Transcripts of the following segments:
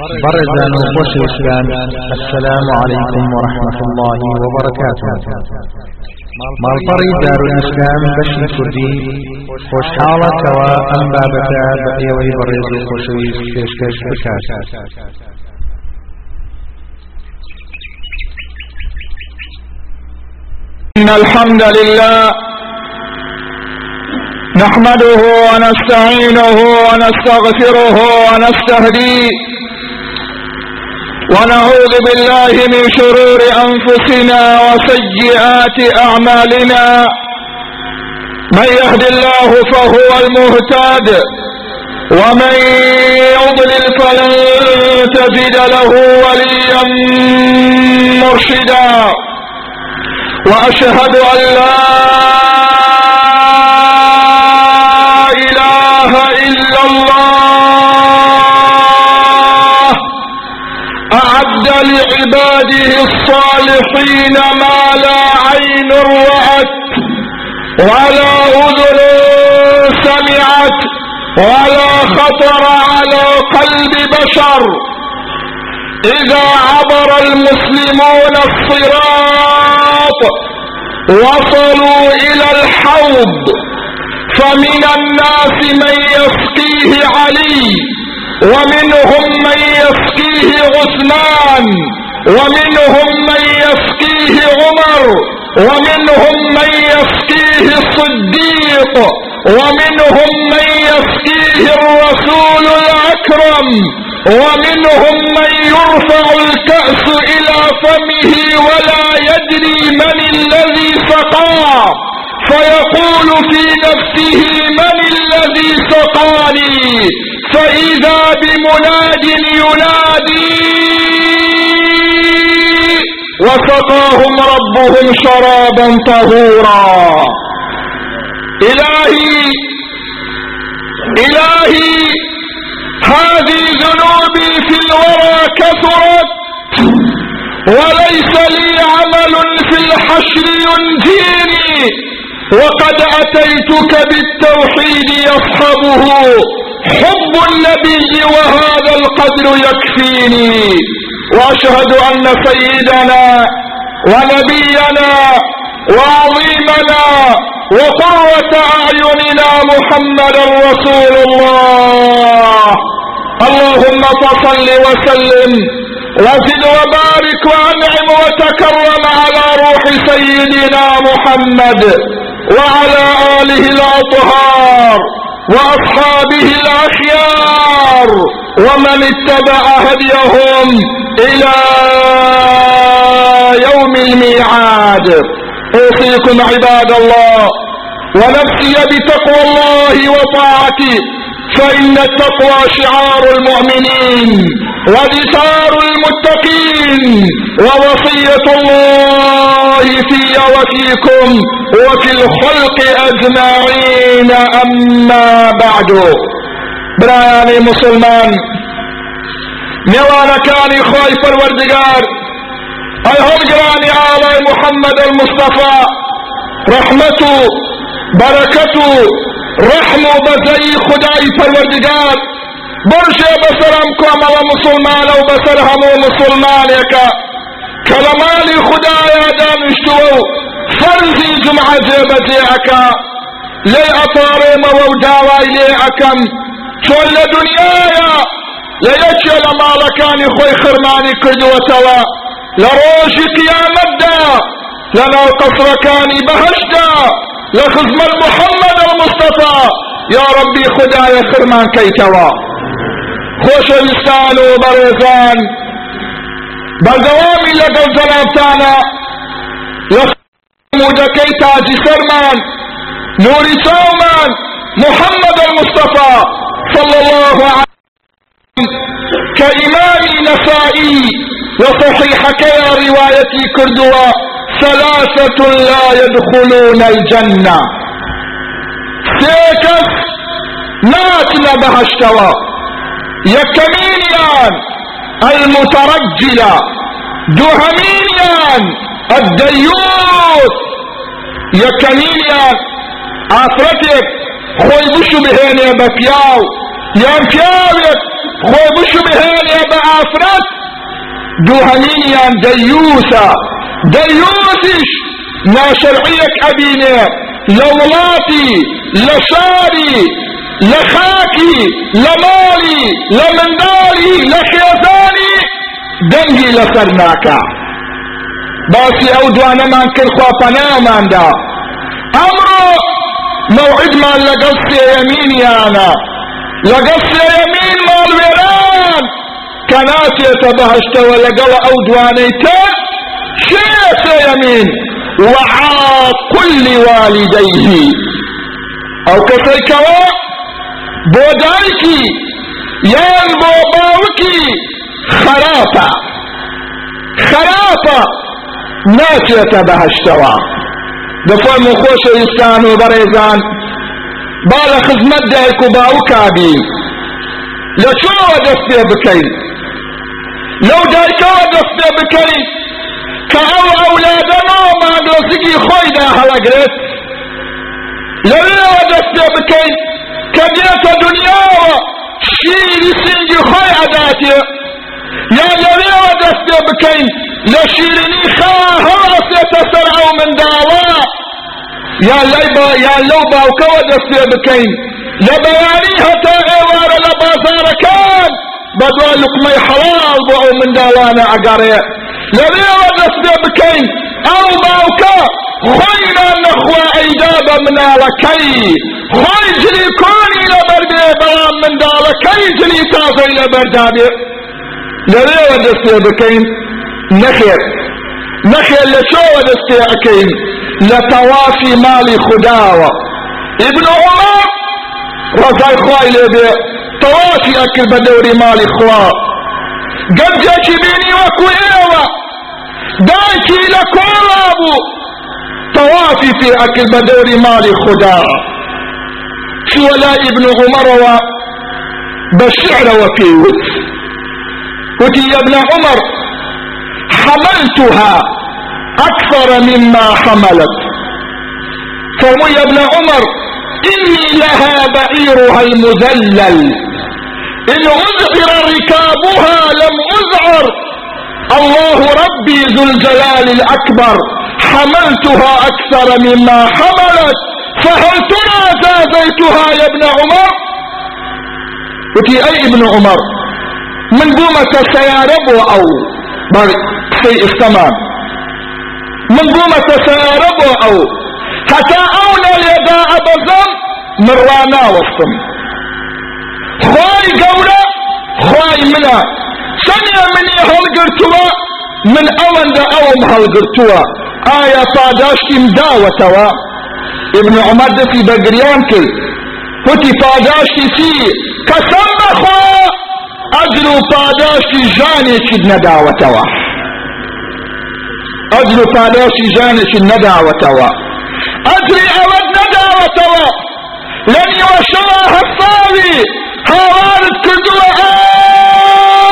برزان وخوش الإسلام. السلام عليكم ورحمة الله وبركاته. مالطري دار الإسلام بشي كردي خوش حالة كوا أم بابتا بأيوي برز وخوشوي كيش كيش بكاش إن الحمد لله نحمده ونستعينه ونستغفره ونستهديه ونعوذ بالله من شرور أنفسنا وسيئات أعمالنا. من يهد الله فهو المهتد ومن يضلل فلن تجد له وليا مرشدا. وأشهد أن لا إله إلا الله أعد لعباده الصالحين ما لا عين رأت ولا أذن سمعت ولا خطر على قلب بشر. إذا عبر المسلمون الصراط وصلوا إلى الحوض فمن الناس من يسقيه علي ومنهم من يسقيه عثمان. ومنهم من يسقيه عمر ومنهم من يسقيه الصديق ومنهم من يسقيه الرسول الأكرم ومنهم من يرفع الكأس إلى فمه ولا يدري من الذي سقاه فيقول في نفسه من الذي سقاني؟ فإذا بمناد ينادي وسقاهم ربهم شرابا طهورا. إلهي إلهي هذه ذنوبي في الورى كثرت وليس لي عمل في الحشر ينجيني وقد أتيتك بالتوحيد يصحبه. حب النبي وهذا القدر يكفيني. وأشهد أن سيدنا ونبينا وعظيمنا وقرة أعيننا محمد رسول الله. اللهم فصل وسلم وزد وبارك وأنعم وتكرم على روح سيدنا محمد وعلى آله الأطهار. وأصحابه الأخيار ومن اتبع هديهم إلى يوم الميعاد. أوصيكم عباد الله ونفسي بتقوى الله وطاعته فإن التقوى شعار المؤمنين ودثار المتقين ووصية الله في وفيكم وفي الخلق أجمعين أما بعد. برایانی مسلمان نێوانەکانی خۆی پەروەردگار ئەی هەڵگرانی ئاڵای محەممەد المستەفا ڕەحمەت و بەرەکەت و ڕەحم و خدای پەروەردگار برشێ بەسەرم کۆمەوە مسلمانە و بەسەر هەموو مسلمانێکە کە لە ماڵی خدایە دانیشتووە و فەرزی جمعە جێبەجێ ئەکا لێ ئەپارێمەوە و داوای لێ ئەەکەم چۆن لە دنیاە لە یەکێ لە ماڵەکانی خۆی خرمانی کردووەتەوە لە ڕۆژی قیامەتدا لە ناو قەسرەکانی بەهشدا لە خزمەت محەممەد المستەفا یا ڕبی خدایە خرمان کەیتەوە خۆشەویستان و بەڕێزان بەردەوامی لەگەڵ جەنابتانە لە مودەکەی تاجی سەرمان نوری چاومان محمد المصطفى صلى الله عليه كإمام نسائي. وصحيحك يا روايتي كردوا. ثلاثة لا يدخلون الجنة. سيكس ناتنا بهشتوا يكمينيان المترجلة. دهمينيان الديوث. يكمينيان ئافرەتێک خۆی بش و بهێنێ بە پیاو یان پیاوێک خۆ بشبهێنێ بە ئافرەت دوو هەمینیان دەیوسە دەیوسیش ناشرعیەک ئەبینێ لە وڵاتی لە شاری لە خاکی لە ماڵی لە منداڵی لە خێزانی دەنگی لەسەر ناکە باسی ئەو دوانەمان کرد خوا پەناماندا ئەمڕۆ موعدمان لەگەڵ سێیەمینیانە لەگەڵ سێیەمین ماڵوێران کە ناچێتە بەهشتەوە لەگەڵ ئەو دوانەی تر شێ سێیەمین وعاق لوالديه ئەو کەسێکەوە بۆ دایکی یان بۆ باوکی خراپە خراپە ناچێتە بەهشتەوە دەفەرمو خۆشەویستان و بەڕێزان با لە خزمەت دایک و چۆوە پێ بکەین لەو دایکەوە دەست پێ بکەین کە ئەو ئەولادەمەوە مادۆزگی خۆیدا هەڵەگرێت لەوێەوە دەست پێ بکەین کە دێتە دنیاوە شیری سنگی خۆی ئەداتێ یا لەوێەوە دەست پێ بکەین لە شیرنی خا هەڵاسێتە سەر ئەو منداڵە یا با یا لەو باوکەوە دەست پێ بکەین لە بەیانی هەتا ئێوارە لە بازارەکان بەدوای لقمەی حەڵال بۆ ئەو منداڵانە ئەگەڕێ نخوا ئەیدا بە مناڵەکەی خۆی جلی کۆنی لەبەر بێ بەڵام منداڵەکەی جلی تازەی لەبەردابێ لەوێەوە دەست پێ بکەین نەخێر نەخێر لە چۆوە دەست پێ ئەەکەین لە تەوافی ماڵی خودداوە ابن عمر ڕزای خوای لێ بێ تەوافی ئەکرد بە دەوری دایکی لە کۆڵا بوو تەوافی پێ ئەکرد بە دەوری ماڵی خوددا چووە لای ابن عمرەوە بە شعرەوە پێیوت وتي يا ابن عمر حملتها أكثر مما حملت فرموا يا ابن عمر إني لها بعيرها المذلل إن أذعر ركابها لم أذعر الله ربي ذو الجلال الأكبر. حملتها أكثر مما حملت. فهل ترى زازيتها يا ابن عمر؟ وتي أي ابن عمر؟ من قومة سيارب أو؟ في السماء من قومة سيارب أو؟ حتى أولى يدا أبزم من رانا وصم خواي قولة خواي منا. سنيا مني هلقرتوا من اول دا اوم هلقرتوا آية فاداشتي مداوتوا ابن عمر دفي بقريان كل وتي فاداشتي سي قسم بخوا اجلو فاداشتي جاني كد نداوتوا اجلو فاداشتي جاني كد نداوتوا اجري أود نداوتوا لن يوشرها الصاوي هاوارد كردوه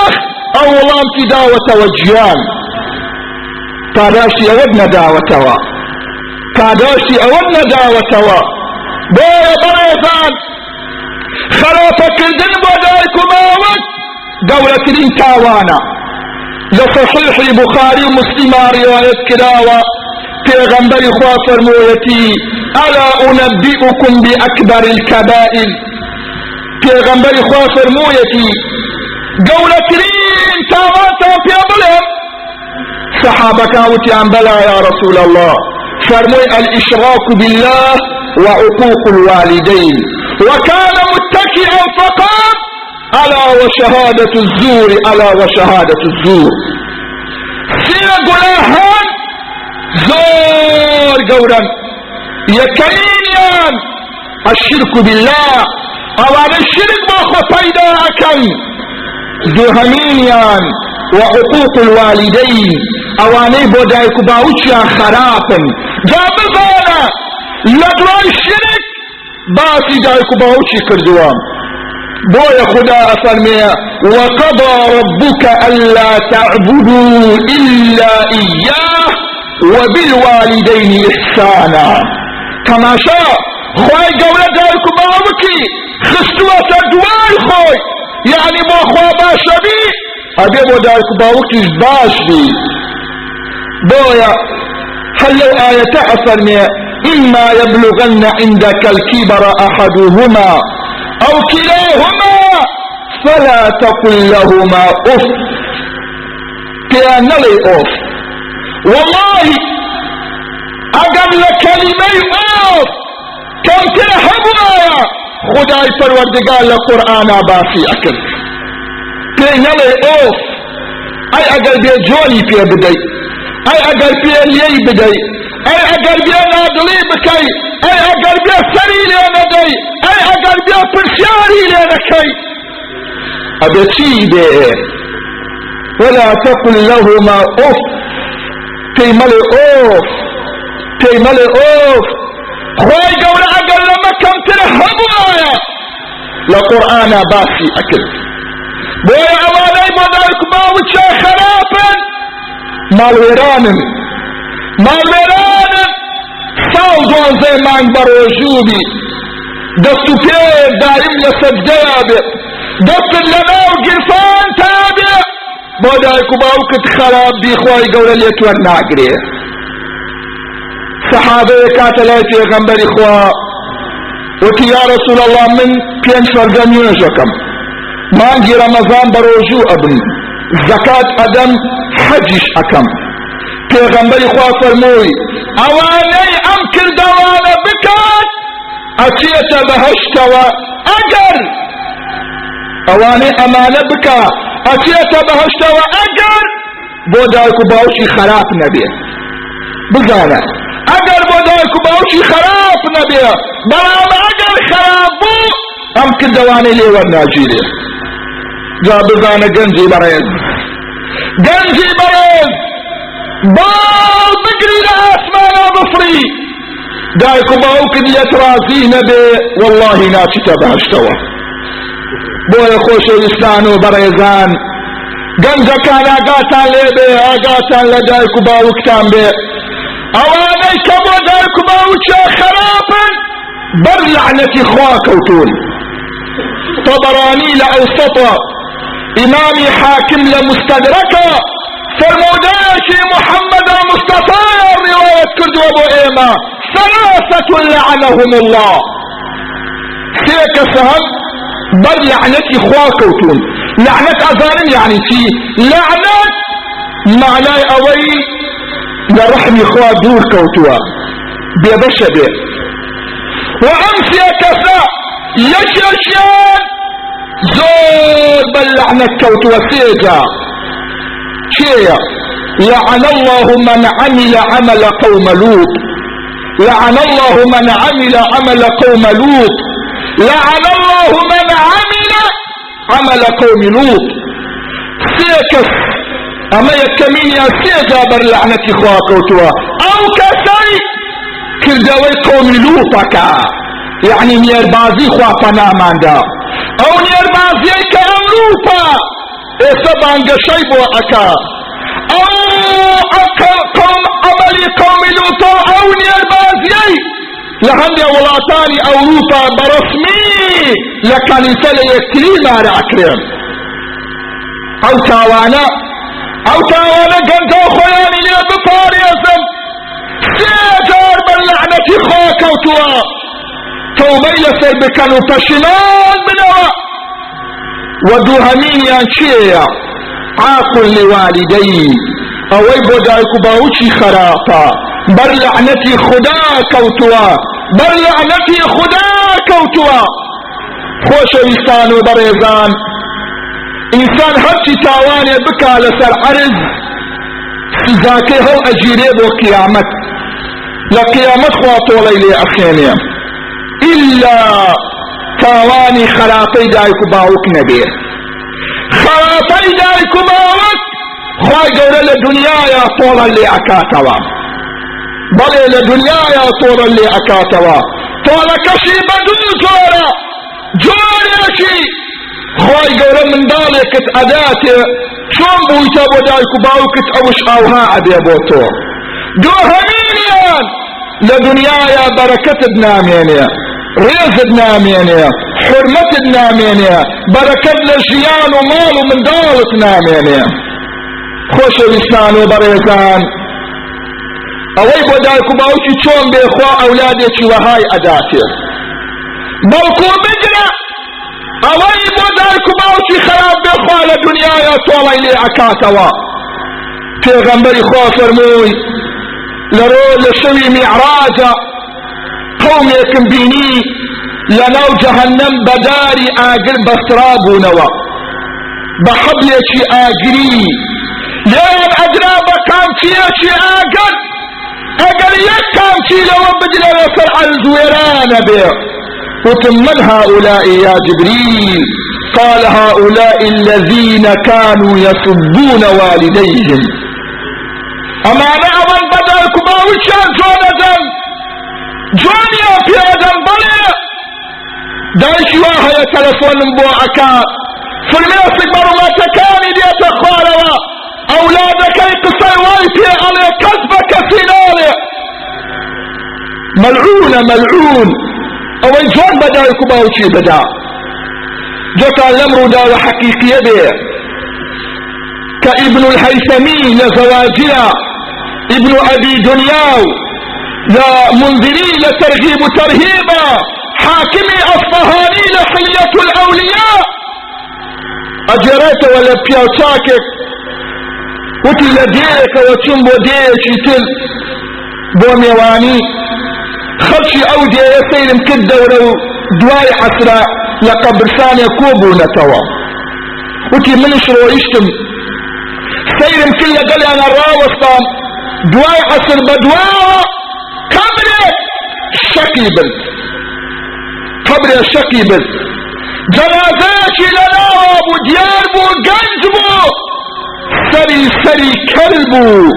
آخ أولام داوة وجيان. كاداشي أودنا داوتوا كاداشي أودنا داوتوا بويا بريزان خرافة كردن بدايك ماوت دولة كريم تاوانا. لصحيح البخاري ومسلم رواية كراوة پیغمبر خوا فرمويتي ألا أنبئكم بأكبر الكبائر؟ پێغەمبەری خوا فەرموویەتی گەورەترین تاوانتان پێ بڵێم صحابەکان وتیان بەلا یا رسول الله فرموي الإشراك بالله وعقوق الوالدين وكان متكئا فقط ألا وشهادة الزور ألا وشهادة الزور۔ سينا قلاهان زور قولا يكينيان الشرك بالله اوانه شرک با خو پیدا اکن دوهمینیان و حقوق الوالدین اوانه بو دایکو باوچیان خرافن جا بزانا لدوای شرک باسی دایکو باوچی کردوان. بويا خدا أفرمي وقضى ربك ألا تعبدوا إلا إياه وبالوالدين إحسانا. كما شاء خواهي قولة داركم بابكي خستوها سردوان خوي يعني بو خوا باش بي ابي بو دايك باوكي باش بي بويا لو آية أفرمي إما يبلغن عندك الكبر أحدهما أو كلاهما فلا تقل لهما أف. كأن لي أف. والله أقل كلمة أف كم ترحبنا خداي پروردگار لقرآن باسی اکر پی نلی اوف. ای اگر بی جولی پی بدی. ای اگر بی لی بدی. ای اگر بی نادلی بکی. ای اگر بی سری لی ندی. ای اگر بی پرسیاری لی نکی. ابی چی ولا تقل لهما اوف. پی ملی اوف. پی ملی اوف خواهی گوره اگر لمکم تره همو آیا لقرآن باسی اکل بوی اوانای بودارک باوچه خرابن مالویرانن مالویرانن ساو دوانزه مانگ بروجوبی دستو پیر دائم لسجده بی دست لناو گرفان تابی بودارک باوکت خراب بی خواهی گوره لیتور ناگریه صحابه كاتلای پیغمبر خوا. وتی یا رسول الله من پێنج فەرزە نوێژەکەم مانگی ڕەمەزان بەڕۆژوو ئەبن. زەکات ئەدەم حەجیش ئەەکەم پێغەمبەری خوا فەرمووی ئەوانەی ئەم کردەوانە بکات ئەچێتە بەهشتەوە ئەگەر. ئەوانەی ئەمانە بکە ئەچێتە بەهشتەوە ئەگەر. بۆ دایک و باوشی خراپ نەبێت. بزانە. اگر بۆ دایک و باوکی خراپ نەبێ بەڵام ئەگەر خراپ بوو ئەم کردەوانەی لێوەرناگیرێ جا بزانە گەنجی بەڕێز. گەنجی بەڕێز. باڵ بگری لە ئاسمانە بفری. دایک و باوکت لێت ڕازی نەبێ واللهی ناچیتە باشتەوە بۆیە خۆشەویستان و بەڕێزان. گەنجەکان ئاگاتان لێبێ ئاگاتان لە دایک و باوکتان بێ. اواني كبو داركو باوچا خرابا بر لعنة خواكوتون طبراني لأوسطا إمامي حاكم لمستدركا فرموداشي محمد المصطفى رواية كدو ابو ايما ثلاثة لعنهم الله. سيك سهم بر لعنة خواكوتون لعنة اذان يعني في لعنة معنى اوي لرحم خوا دور كوتوا. بيبش به وأمس كسا يشيشيان زور بلعنا كوتوا سيجا. شيا لعن الله من عمل عمل قوم لوط. لعن الله من عمل عمل قوم لوط. لعن الله من عمل عمل قوم لوط. سيكس أما يا سيجا بر لعنتي خواكوتوا أو كسي كردوي قوم لوطكا يعني نير بازي خوا فنامان دا أو نير بازي كام لوطا. ايسا بانجا شيبو اكا أو أكا قوم عملي قوم لوطا. أو نير بازي لهندي ولاتاني أو لوطا برسمي. لكنيسة ليكتريما لأكرم أو تاوانا أو تاوانا قنتا خياني لي بطاريزم سيجار باللعنة خوك وتوا توبي لسر بكانوا پشمان بنوا ودوهمين يانشيا عاقل لوالدي اوي بودايكو باوشي خرافا بر لعنتي خدا كوتوا بر لعنتي خدا كوتوا خوش ويستان وبريزان ئینسان هەرچی تاوانێ بکا لەسەر عرز سزاکەی هەڵ ئەگیرێ بۆ قیامەت لە قیامەت خوا تۆڵەی لێ ئەخێنێ ئیلا تاوانی خراپەی دایک و باوک نەبێ خراپەی دایک و باوک خوای گەورە لە دنیاە تۆڵە لێ ئەکاتەوە بەڵێ لە دنیاە تۆڵە لێ ئەکاتەوە تۆڵەکەشی بە دوو جۆرە جۆرێکی خی گەورە منداڵێکت ئەداتێ چۆن بوویتە بۆ دایک و باوکت ئەوش ئاوها ئەبێ بۆ تۆ؟ دۆ هەمینیان لە دنیاە بەرەکەتت نامێنێ ڕێزت نامێنێ حرمەتت نامێنێ بەرەکەت لە ژیان و ماڵ و منداڵت نامێنێ. خۆشەویستان و بەڕێزان. ئەوەی بۆ دایک و باوکی چۆن بێخوا ئەولادێکی وەهای ئەداتێ. بەڵکو بگرە! ئەوەی بۆ دایک و باوکی خراپ بێخوا لە دنیاە تۆڵی لێ ئەکاتەوە پێغەمبەری خوا فەرمووی لەڕۆ لە شەوی میعراجە قومێکم بینی لەناو جەهەنەم بەداری ئاگر بەسترا بوونەوە بە حەبلێکی ئاگری لێیان ئەدرا بە کامچیەکی ئاگر ئەگەر یەک کامچی لەوە بگرە لەسەر عەلزوێرانە بێ قلتم من هؤلاء يا جبريل قال هؤلاء الذين كانوا يسبون والديهم. أما أنا أمن بدل كباوشان جونة جونيا في هذا البلد دايش واحد تلفون بوعكا فرميسك برمى تكاني دي تخالوا أولادك يقصي وايتي على كذبك في ناري ملعون ملعون. أو جون بدا يكباوشي بدا. جتا الأمر دا حقيقية به كابن الهيثمي لزواجها ابن أبي دنياو. لا منذري لترغيب ترهيبا. حاكمي أصفهاني لحلية الأولياء. أجريت ولا بيوتاكك وتي لديك وتشمبو ديشي تل. بوميواني. خەڵکی ئەو دێە سەیرم کرد دەورە و دوای عسرا لە قەبرسانێ کۆبوونەتەوە وتی منش ڕۆیشتم سەیرم کرد لە گەلیانە ڕاوەستان دوای عەسر بە دواوە قەبرێک شەکی برد قەبرێ شەکی برد جەنازەیەکی لەناوە بوو دیار بوو گەنج بوو سەری سەری کەل بوو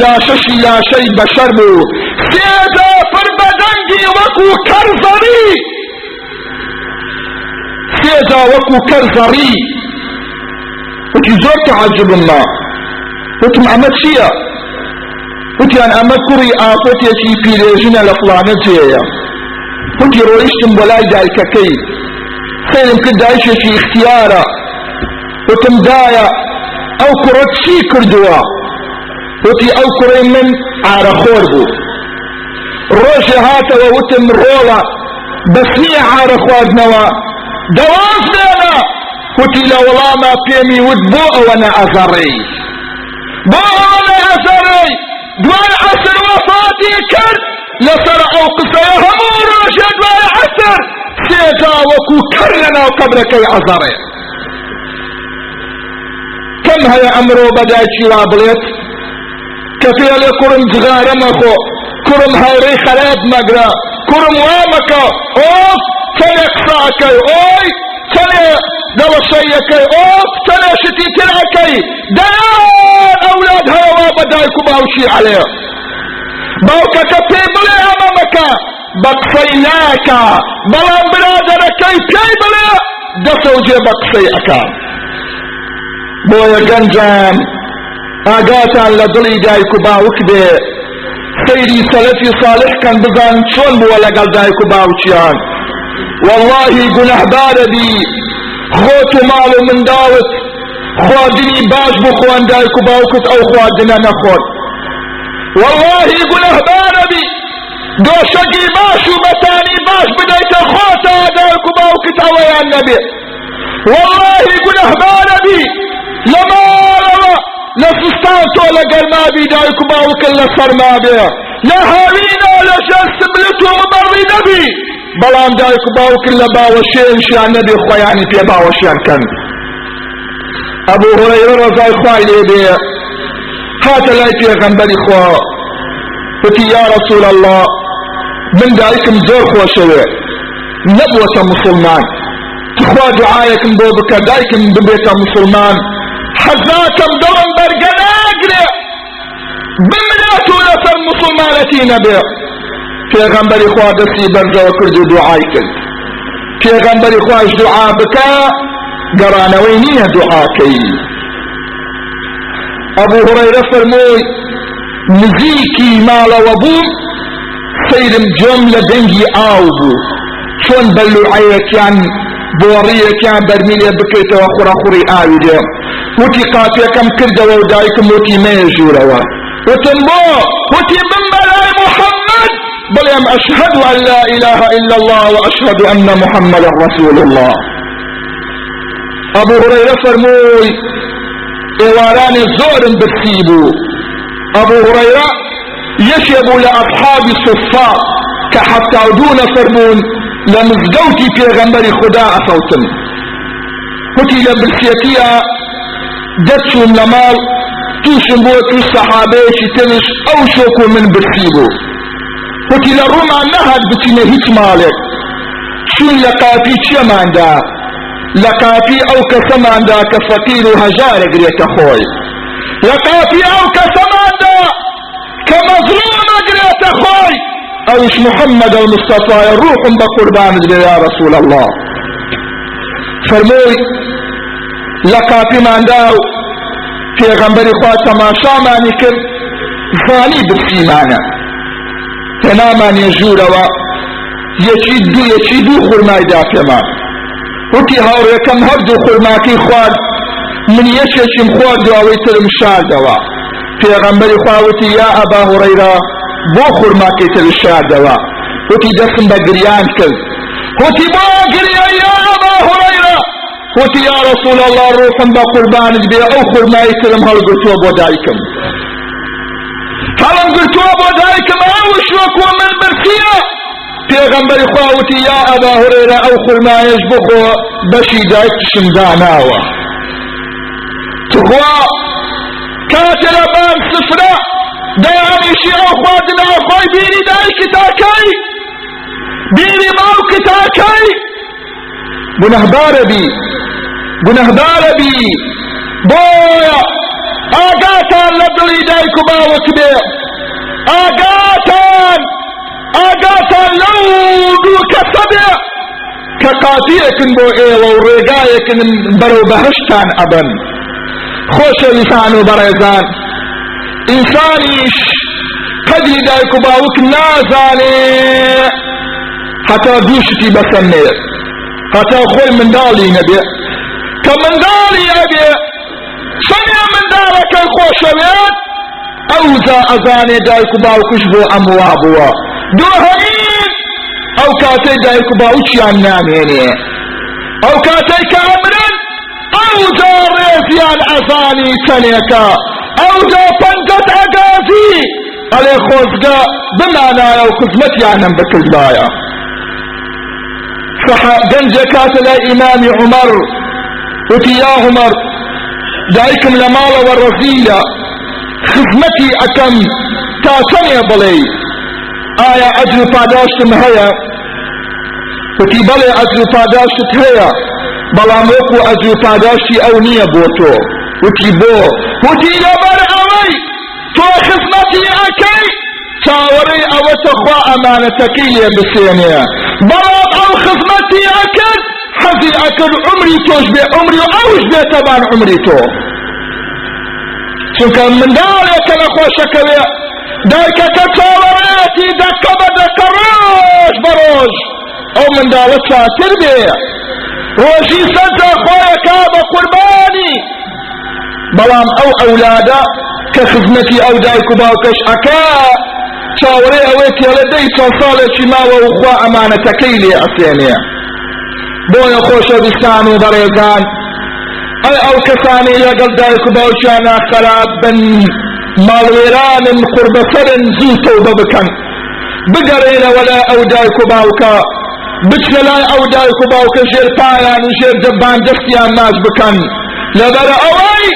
لاشەشی لاشەی بەشەر بوو سێدا پر بەدەنگی وەکو کەر زەڕی سێدا وەکو کەرزەری وتی زۆر تعجبم ما. وتم ئەمە چییە وتیان ئەمە کوڕی ئافەتێکی پیرێژنە لە فڵانە جێیە وتی ڕۆیشتم بۆ لای دایکەکەی سێرم کرد دایشێکی اختیارە وتم دایە ئەو کوڕە چی کردووە وتی ئەو کوڕی من ئارەخۆر بوو ڕۆژێ هاتەوە وتم ڕۆڵە بەسنیە ئارە خواردنەوە دەواز لێنە وتی لە وەڵامە پێمی وت بۆ ئەوە نە ئەزەڕێی بۆ ئەوە نە ئەزەڕێی دوای عەسر وەفاتی کرد لەسەر ئەو قسەیە هەموو ڕۆژێ دوای عەسر سێجا وەکو کەر لەناو قەبرەکەی ئەزەڕێ کەم هەیە ئەمڕۆ بەدایکی وا بڵێت کە فێڵێ کوڕم جغارە مەخۆ کوڕم هەورەی خەراب مەگرە کوڕم وا مەکە ئۆف چەندێ قساکەی ئۆی چەندێ دەوەشەیەکەی ئۆف چەندێ شتی ترەکەی دەیان ئەولاد هەیەوا بە دایک و باوشی عەلێ باوکەکە پێی بڵێ ئەمە مەکە بە قسەی ناکە بەڵام برادەرەکەی پێی بڵێ دەسەوجێ بە ئاگاتان لە دڵی دایک و باوک بێ. سەیری سەلەفی صالح کەن بزان چۆن بووە لەگەڵ دایک و باوکیان واللهی گونەحبارە بی خۆت و ماڵ و منداوت خواردنی باش بۆ خوان دایک و باوکت ئەو خواردنە نەخۆت. واللهی گونەحبارە بی دۆشەکی باش و بەتانی باش بدەیتە خۆتە دایک و باوکت ئەوەیان نەبێ. واللهی گونەحبارە بی لە ماڵەوە لە سستان تۆ لە گەرمابی دایک و باوکن لە سەرما بێ لە هاوینە لە شەستبلت و مبەڕی نەبی بەڵام دایک و باوکن لە باوەشێنشیان نەبێ خۆیانی پێ باوەشیان کەن ئەبوو هورەیرە ڕەزای خوای لێ بێ هاتە لای پێغەمبەری خوا وتی یا رسول الله من دایکم زۆر خۆشەوێ نەبووەتە مسلمان. خوا دعایەکم بۆ بکە دایکم ببێتە مسلمان. حەزاکەم دڵم بەرگە ناگرێ بمرێت و لەسەر مسلمانەتی نەبێ پێغەمبەری خوا دەستی بەرزەوە کرد. و دوعای کرد پێغەمبەری خوش دوعا بکە گەڕانەوەی نییە دوعاکەی ئەبوو هڕەیرە فەرمووی نزیکی ماڵەوە بووم سەیرم جۆم لە دەنگی ئاو بوو چۆن بەلوعەیەکیان بۆ ڕیەکیان بەرمیلێ بکەیتەوە خوڕە خوڕی ئاوی دێ وتی قاپیەکەم کردەوە و دایکم وتی مێ ژوورەوە وتم بۆ وتی من بەلای محەممەد بڵێم ئەشهد أن لا إله إلا الله وأشهد أن محمد رسول الله. أبو هريرة فرموي إيواران زورن بكتيبو أبو هريرة يشب لأصحاب الصفاء كحتى دون فرمون لمزدوتي في غنبري خدا أصوتن. كتي لبرسيتيا دتشم لمال توشم بو تو صحابيش تنش أو شوكو من برسيبو كتي لروما نهد بتنه هيك مالك. شون لقافي چمان دا لقافي أو كسمان دا كفقير هجار قريت خوي لقافي أو كسمان دا كمظلوم قريت خوي اوش محمد المصطفى روح بقربان يا رسول الله. فرموي لقافي من داو في غنبري خواه تماشا ماني كر زاني بسيمانا تنامان يجوروا يشدو يشدو خرماي دا كمان وتي هاوريكم هردو خرماكي خواد من يششم خواد دواوي تلم شار دوا في غنبري خواه يا أبا هريرة بۆ خورماکەیتە شادەوە وتی دەستم بە گریان کرد. وتی بۆ گریە یا ئەبا هوڕەیرە وتی یا رسول الله ڕوحم بە قوربانت بێ ئەو خورمایی ترم هەڵگرتووە بۆ دایکم. هەڵم گرتووە بۆ دایکم ئەوش وەکوە من برسیە. پێغەمبەری خواوتی یا ئەبا هوڕێرە ئەو خورمایش بخۆ بەشی دایکشم داناوە. تخوا کاتە لە بام سفرە. دەیانیشی ئەو خواردنە خۆی بیری دایکی تاکەی بیری باوکی تاکەی گونەهبارە بی گونەهبارە بی. بۆیە ئاگاتان لە دڵی دایک و باوک بێ. ئاگاتان ئاگاتان لەو دوو کەسە بێ کە قاتیەکن بۆ ئێوە و ڕێگایەکن بەرەو بەهشتان ئەبن. خۆشە لیسان و بەڕێزان. ئینسانیش قەدری دایک و باوک نازانێ. هەتا دووشتی بەسەر نێ. هەتا خۆی منداڵی نەبێ. کە منداڵی ئەبێ چەندێ منداڵەکەی خۆشەوێت ئەوزا ئەزانێ دایک و باوکش بۆ ئەموا بووە. دووهەمین ئەو کاتەی دایک و باوکیان نامێنێ. ئەو کاتەی کامرن ئەوزا ڕێزیان ئەزانی أو جا پنجت اگازی علی خوزگا بمعنایا و خزمتیانم بکردایا گنج كات إمام عمر يا عمر. دايكم لمال والرزيلة خدمتي أكم تاسني بلي. آية أجل پاداشتم هيا وتي بلي أجل پاداشت هيا بلا أجل پاداشتي أو نية بوتو. وتي بو لبر أوي تو خدمتي أكي تاوري أو تخوى أمانتك لي بسينيا بلاد أو خدمتي أكد حزي أكد عمري توش بي عمري أوش بي تبان عمري تو. چونکە منداڵێکە لە خۆشەکەوێ دایکەکە چاوەڕێتی دەکە بە دەکە ڕۆژ بە ڕۆژ ئەو منداڵە چاتر بێ ڕۆژی سەرجە خۆیەکە بە قوربانی بەڵام ئەو ئەولادە کە خزمەتی ئەو دایک و باوکەش ئەکا چاوەڕێ ئەوەی تێڵە دەی چەند ساڵێکی ماوە و خوا ئەمانەتەکەی لێ ئەسێنێ. بۆیە خۆشەویستان و بەڕێزان. ئەی ئەو کەسانی لەگەڵ دایک و باوکیانە خەراب بن ماڵوێرانن قوربەسەرن زوو تەوبە بکەن. بگەڕێنەوە لای ئەو دایک و باوکە. بچنە لای ئەو دایک و باوکە ژێر پایان و ژێر جەبان دەستیان ناز بکەن. لەبەرە ئەوەی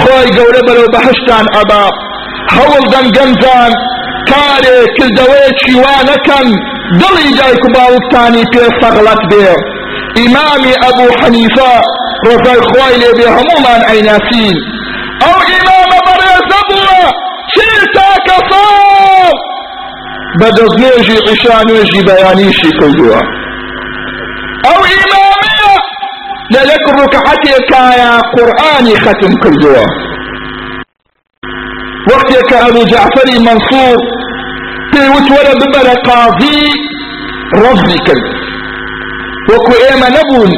خۆی گەورە بەرەو بەهشتان ئەبا دەن گەنجان کارێ کردەوەیەکی وا نەکەن دڵی دایک و باوکتانی پێ سەغڵەت بێ ئیمامی ئەبوو حەنیفە ڕۆژای خوای لێ بێ هەمومان ئەیناسین ئەو ئیمامە بەڕێزە بووە چیر تاکە ساڵ بە دەستنێژی عیشا نوێژی بەیانیشی کردووە ئەو لە یەک ڕکعەتێکایە قورئانی ختم کردووە وەختێکە ئەبوو جعفەری مەنسوور پێی وت وەرە ببەرە قاضی ڕەفزی کرد وەکو ئێمە نەبوون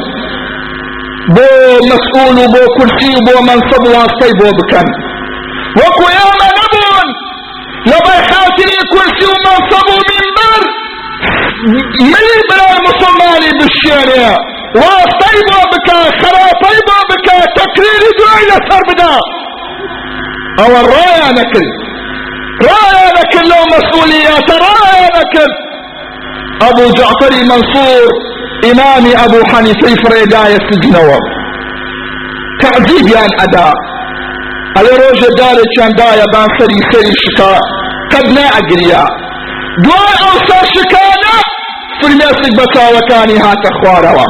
بۆ مەسئول و بۆ کورسی و بۆ منصب واستەی بۆ بکەن وەکو ئێمە نەبوون لەبەر خاتری کورسی و منصب و منبەر ملی برای مسلمانی بشێنێ بۆ بکە خراپەی بۆ بکە تەکریری دوای لەسەر بدا ئەوە ڕایە نەکرد ڕایە نەکرد لەو مەسئولیەتە ڕایە نەکرد ئەبوو جعفەری منصور ئیمامی ئەبوو حەنیفەی فرێدایە سزنەوە تعذیبیان ئەدا ئەلێ ڕۆژە دارێکیان دایە بان سەری سەری شکا قەت نائەگریا دوای ئەو سەر شکانە فرمێسک بە چاوەکانی هاتە خوارەوە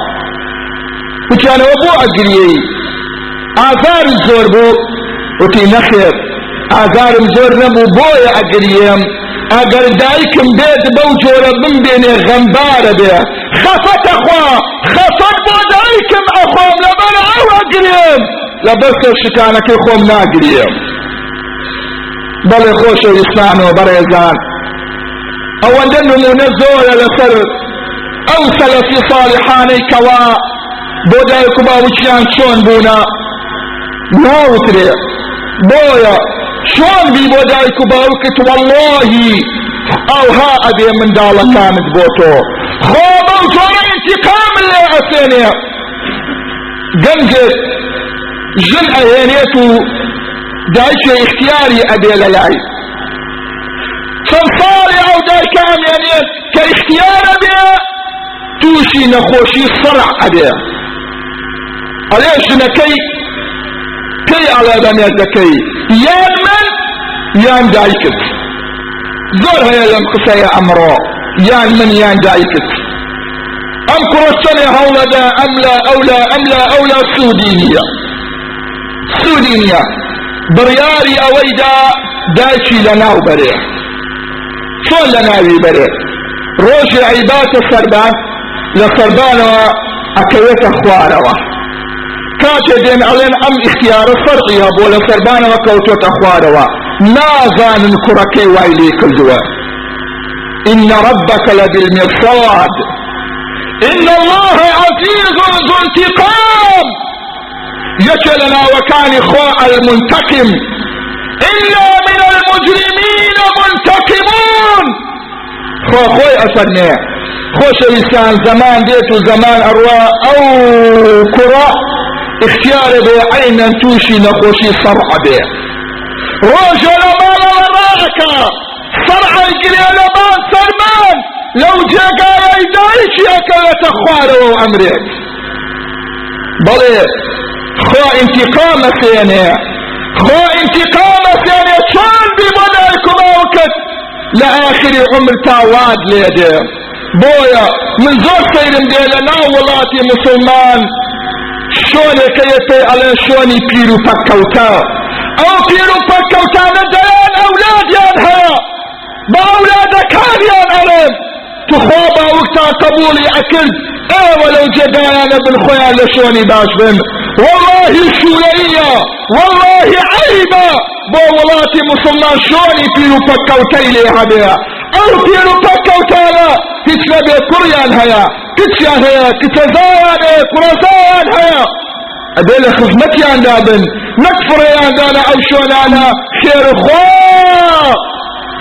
وتیانەوە بۆ ئەگریەی ئازاری زۆر بوو وتی نەخێر ئازارم زۆر نەبوو بۆیە ئەگریم ئەگەر دایکم بێت بەو جۆرە بمبێنێ غەمبارە بێ خەفەتە خوا خەفەت بۆ دایکم ئەخۆم لەبەر ئەو ئەگریم لەبەر شتانەکەی خۆم ناگریم بەڵێ خۆشەویستانەوە بەڕێزان ئەوەندە نمونە زۆرە لەسەر ئەو سەلەفی صالحانەی کەوا بۆ دایک و باوچیان چۆن بوونە ناوترێ بۆیە چۆن بی بۆ دایک و باوکت واللهی ئەوها ئەبێ منداڵەکانت بۆ تۆ خۆ بەو جۆرە انتقام لێ ئەسێنێ گەنجێت ژن ئەهێنێت و دایکێ اختیاری ئەبێ لە لای چەند ساڵی ئەو دایکە ئەمێنێت کە اختیارە بێ تووشی نەخۆشی ئەبێ ئەلێ ژنەکەی پێی ئەڵێ دەمێردەکەی یان من یان دایکت زۆر هەیە لەم قسەیە ئەمڕۆ یان من یان دایکت ئەم کوڕستنێ هەوڵەدا ئەملا ئەولا ئەملا ئەولا سوودی نییە سوودی نییە بڕیاری ئەوەیدا دایکی لە ناو بەرێ چۆن لە ناوی بەرێ ڕۆژی عیباتە سەربان لە سەربانەوە کاتێ دێن ئەڵێن ئەم اختیارە فەرقیە بۆ لە سەربانەوە کەوتۆتە خوارەوە نازانن کوڕەکەی وای لێ کردووە إن ربك لبالمرصاد. إن الله عزيز ذو انتقام. يجلنا وكان خواء المنتقم. إلا من المجرمين منتقمون. خو خوي أسرني خوش إنسان زمان ديتو زمان أروا أو كرة اختيار بي عينا توشي نخوشي صرع بي روجو لما وراءك صرع القرية لما سلمان. لو جاك يدايش يكالة خواره وأمريك بلي خو انتقام سيني خو انتقام سيني شان بمنعكم اوكت لآخر عمر تاواد ليدي بويا من زور سيرم دي لنا ولاتي مسلمان. شۆنێکە یەتێ ئەڵێ شۆنی پیر و پەککەوتە ئەو پیر و پەککەوتانە دەیان ئەولادیان هەیە بە ئەولادەکانیان ئەڵێن تخوا باوکتا قبولی ئەکرد ئێوە لەو جێدایانە بن خۆیان لە شۆنی باش بن والله شوورەیە والله عیبە بۆ وڵاتی مسلمان شۆنی پیر و پەککەوتەی لێ هەبێ ئەو پیر و پەککەوتانە هیچ نەبێ کوڕیان هەیە کچیان هەیە کچەزایان هەیە کوڕەزایان هەیە ئەبێ لە خزمەتیان دابن نەک فڕێیان دانە ئەو شۆنانە خێرخوا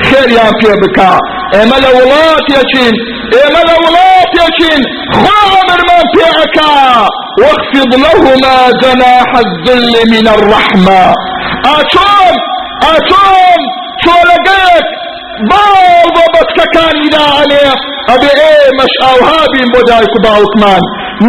خێریان پێ بکە ئێمە لە وڵاتێکین ئێمە لە وڵاتێکین خوا ئەمرمان پێەکا واخفض لهما جناح الذل من الرحمة. ئاچۆن ئاچۆن چۆلەگەیەک باو بۆ بەچکەکانی داعەنێ ئەبێ ئێمەش ئاوها بین بۆ دایک و باوکمان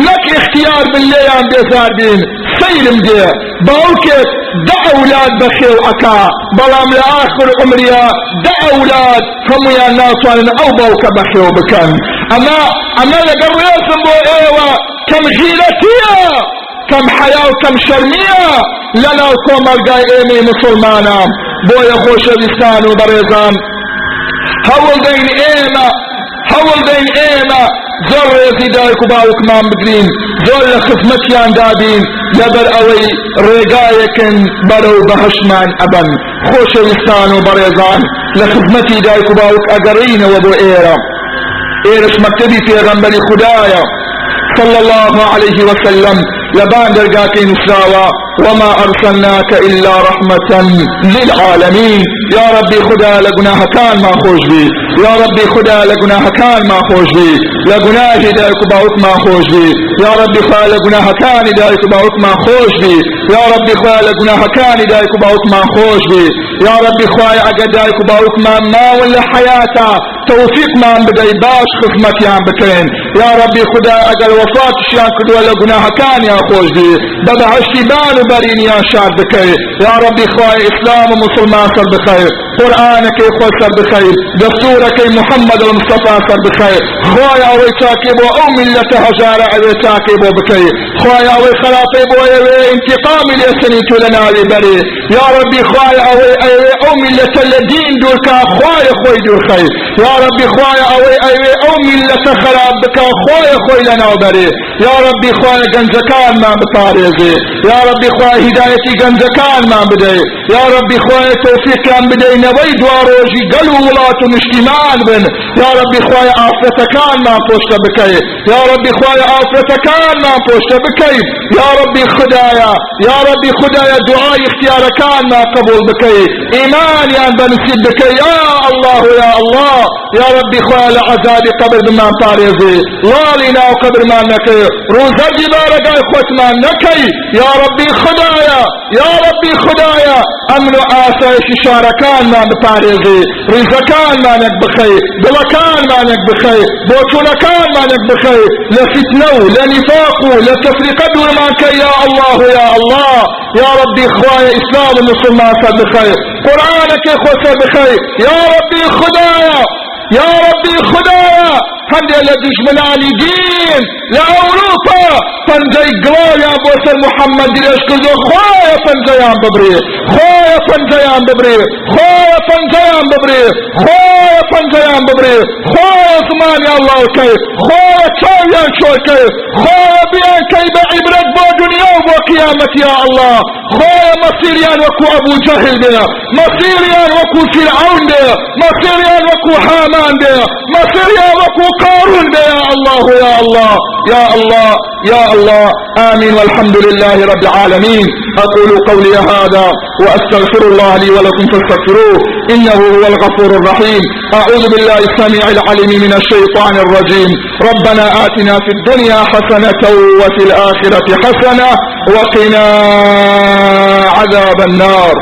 نەک اختیار بن لێیان بێزار بین سەیرم دێ باوکێک دە ئەولاد بەخێو ئەکا بەڵام لە ئاخر عمریا دە ئەولاد هەمویان ناتوانن ئەو باوکە بەخێو بکەن ئەمە ئەمە لەگەڵ ڕێزم بۆ ئێوە کەم غیرەتیە کەم حیا و کەم شەرمیە لەناو کۆمەلگای ئێمەی مسلمانە بۆیە خۆشەویستان و بەڕێزان هەوڵ دەین ئێمە هەوڵ دەین ئێمە زۆر ڕێزی دایک و باوکمان بگرین زۆر لە خزمەتیان دابین لەبەر ئەوەی ڕێگایەکن بەرەو بەهشمان ئەبەن خۆشەویستان و بەڕێزان لە خزمەتی دایک و باوک بۆ ئێرە ئێرش مەکتەبی پێغەمبەری خوددایە صلى الله عليه وسلم. لبان درقاكين سراوا. وما أرسلناك إلا رحمة للعالمين. يا ربي خدا لقناها كان ما خوش بي يا ربي خدا لقناها كان ما خوش بي لقناه دايك باوك ما خوش بي يا ربي خدا لقناها كان دايك باوك ما خوش بي يا ربي خدا لقناها كان دايك باوك ما خوش بي يا ربي خدا اگه دايك باوك ما ما ولا حياتا. توفيق ما بدأي باش خدمت يان بكين يا ربي خدا اگه الوفات شيان كدو لقناها كان يا خوش بي ببعشتي بان برين يا شاد بكي يا ربي خواهي إسلام ومسلمان سر بخير قرآنك خود سر بخير دستورك محمد المصطفى سر بخير. خواهي أوي تاكيبو أو ملة هجارة أوي تاكيبو بكي خواهي أوي خلاطيبو أوي انتقام ليسني تلنا بري يا ربي خواهي أوي أوي أو ملة الدين دوركا خواهي خوي دور خير. يا ربي خواهي أوي أوي أو ملة خراب بكا خواهي خوي لنا بري يا ربي خواهي گنجكان ما بطاريزي. يا ربي خواهي هدايتي گنجكان ما بدي. يا ربي خواهي توفيق كان بدي نوي دواروجي قلو ولات مشتمان بن. يا ربي خواهي آفتكان ما پوشت بكي يا ربي خواهي آفتكان ما پوشت بكي يا ربي خدايا يا ربي خدايا دعاء اختياركان ما قبول ايمان يا بنسيب بكي يا الله يا الله. يا ربي خواهي لعذاب قبر بما طاريزي لالنا وقبر ما نكي روزا جبارك اخوت ما نكي يا ربي خدايا يا ربي خدايا امن آسائش شاركان ما بپارێزێ ڕیزەکان مانێک بخەی دڵەکان مانێک بخەی بۆچوونەکان مانێک بخەی لە فتنە و لە نیفاق و لە تفریقە دوورمانکە یا الله یا الله یا ربی خوای ئیسلام و مسلمان سەر بخەی قورآنەکەی خۆ سەر بخەی یا ربی خدایە يا ربي خدايا هندي لدجمناني دين لأوروبا فنزي قلايا بوسر محمد ليش كذو خوايا فنزيان ببري خوايا فنزيان ببري خوايا فنزيان ببري خوايا فنزيان ببري خوايا زمان يا الله كي خوايا كايا شو كي خوايا بيان كي بعبرت بو دنيا وبو قيامة يا الله خوايا مصيريان وكو ابو جهل بنا مصيريان وكو فرعون بنا مصيريان وكو حامان بنا مصيريان وكو قارون يا الله يا الله يا الله يا الله. آمين والحمد لله رب العالمين. أقول قولي هذا وأستغفر الله لي ولكم فاستغفروه. إنه هو الغفور الرحيم. أعوذ بالله السميع العليم من الشيطان الرجيم. ربنا آتنا في الدنيا حسنة وفي الآخرة حسنة وقنا عذاب النار.